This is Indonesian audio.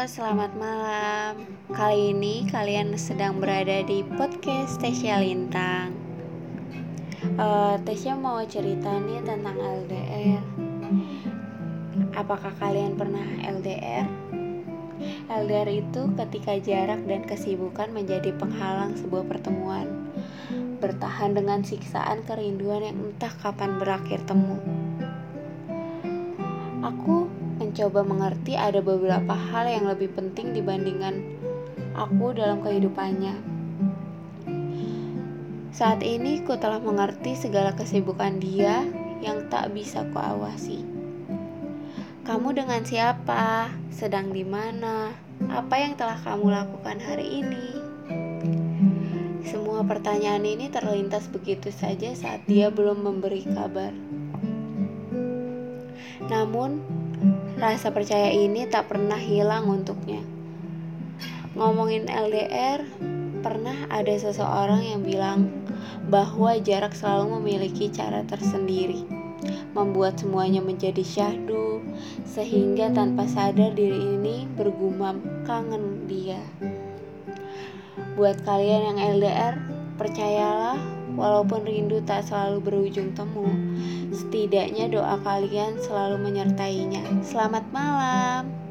Selamat malam. Kali ini kalian sedang berada di podcast Tesya Lintang. Uh, Tesya mau cerita nih tentang LDR. Apakah kalian pernah LDR? LDR itu ketika jarak dan kesibukan menjadi penghalang sebuah pertemuan. Bertahan dengan siksaan kerinduan yang entah kapan berakhir temu. Aku mencoba mengerti ada beberapa hal yang lebih penting dibandingkan aku dalam kehidupannya. Saat ini ku telah mengerti segala kesibukan dia yang tak bisa kuawasi. Kamu dengan siapa? Sedang di mana? Apa yang telah kamu lakukan hari ini? Semua pertanyaan ini terlintas begitu saja saat dia belum memberi kabar. Namun, rasa percaya ini tak pernah hilang untuknya. Ngomongin LDR, pernah ada seseorang yang bilang bahwa jarak selalu memiliki cara tersendiri, membuat semuanya menjadi syahdu, sehingga tanpa sadar diri ini bergumam kangen dia. Buat kalian yang LDR, percayalah Walaupun rindu tak selalu berujung temu, setidaknya doa kalian selalu menyertainya. Selamat malam.